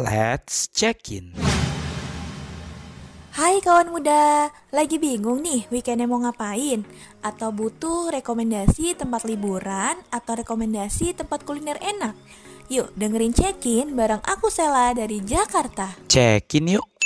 Let's check in. Hai kawan muda, lagi bingung nih weekendnya mau ngapain? Atau butuh rekomendasi tempat liburan atau rekomendasi tempat kuliner enak? Yuk dengerin check-in bareng aku Sela dari Jakarta. Check in yuk.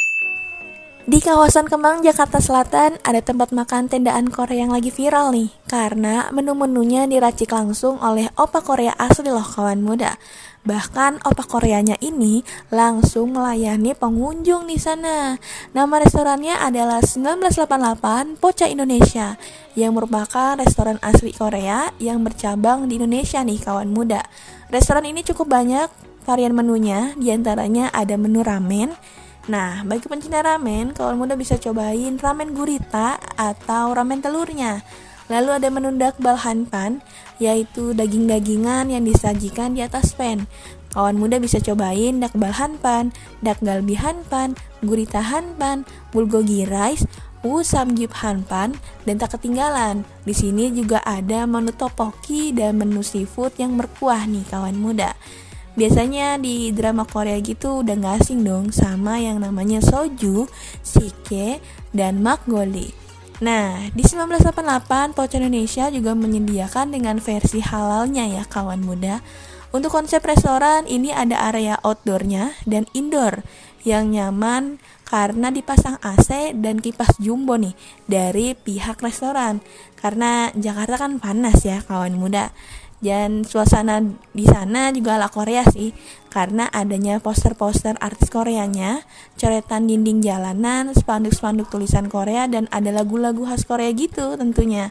Di kawasan Kemang, Jakarta Selatan, ada tempat makan tendaan Korea yang lagi viral nih. Karena menu-menunya diracik langsung oleh opa Korea asli loh kawan muda. Bahkan opa Koreanya ini langsung melayani pengunjung di sana. Nama restorannya adalah 1988 Pocha Indonesia yang merupakan restoran asli Korea yang bercabang di Indonesia nih kawan muda. Restoran ini cukup banyak varian menunya, di antaranya ada menu ramen, Nah, bagi pencinta ramen, kawan muda bisa cobain ramen gurita atau ramen telurnya. Lalu ada menu dakbal hanpan, yaitu daging-dagingan yang disajikan di atas pan. Kawan muda bisa cobain dakbal hanpan, dakgalbi hanpan, gurita hanpan, bulgogi rice, wu samgyup hanpan, dan tak ketinggalan. Di sini juga ada menu topoki dan menu seafood yang berkuah nih kawan muda. Biasanya di drama Korea gitu udah gak asing dong sama yang namanya soju, sike, dan makgoli. Nah, di 1988 Poco Indonesia juga menyediakan dengan versi halalnya ya kawan muda. Untuk konsep restoran ini ada area outdoornya dan indoor yang nyaman karena dipasang AC dan kipas jumbo nih dari pihak restoran. Karena Jakarta kan panas ya kawan muda dan suasana di sana juga ala Korea sih karena adanya poster-poster artis Koreanya, coretan dinding jalanan, spanduk-spanduk tulisan Korea dan ada lagu-lagu khas Korea gitu tentunya.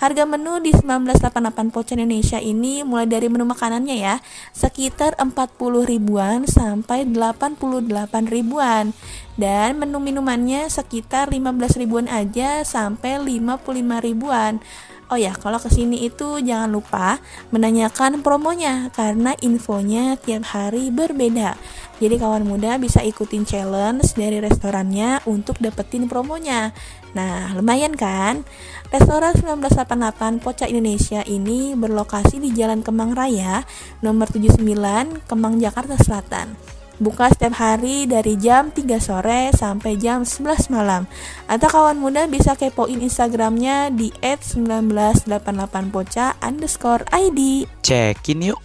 Harga menu di 1988 Poco Indonesia ini mulai dari menu makanannya ya, sekitar 40 ribuan sampai 88 ribuan. Dan menu minumannya sekitar 15 ribuan aja sampai 55 ribuan. Oh ya, kalau ke sini itu jangan lupa menanyakan promonya karena infonya tiap hari berbeda. Jadi kawan muda bisa ikutin challenge dari restorannya untuk dapetin promonya. Nah, lumayan kan? Restoran 1988 Poca Indonesia ini berlokasi di Jalan Kemang Raya, nomor 79, Kemang, Jakarta Selatan. Buka setiap hari dari jam 3 sore sampai jam 11 malam. Atau kawan muda bisa kepoin Instagramnya di @1988poca underscore ID. Cekin yuk.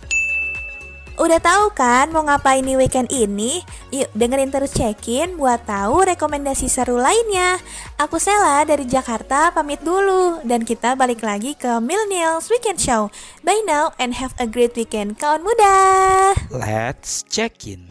Udah tahu kan mau ngapain nih weekend ini? Yuk dengerin terus check-in buat tahu rekomendasi seru lainnya. Aku Sela dari Jakarta pamit dulu dan kita balik lagi ke Millennials Weekend Show. Bye now and have a great weekend kawan muda. Let's check in.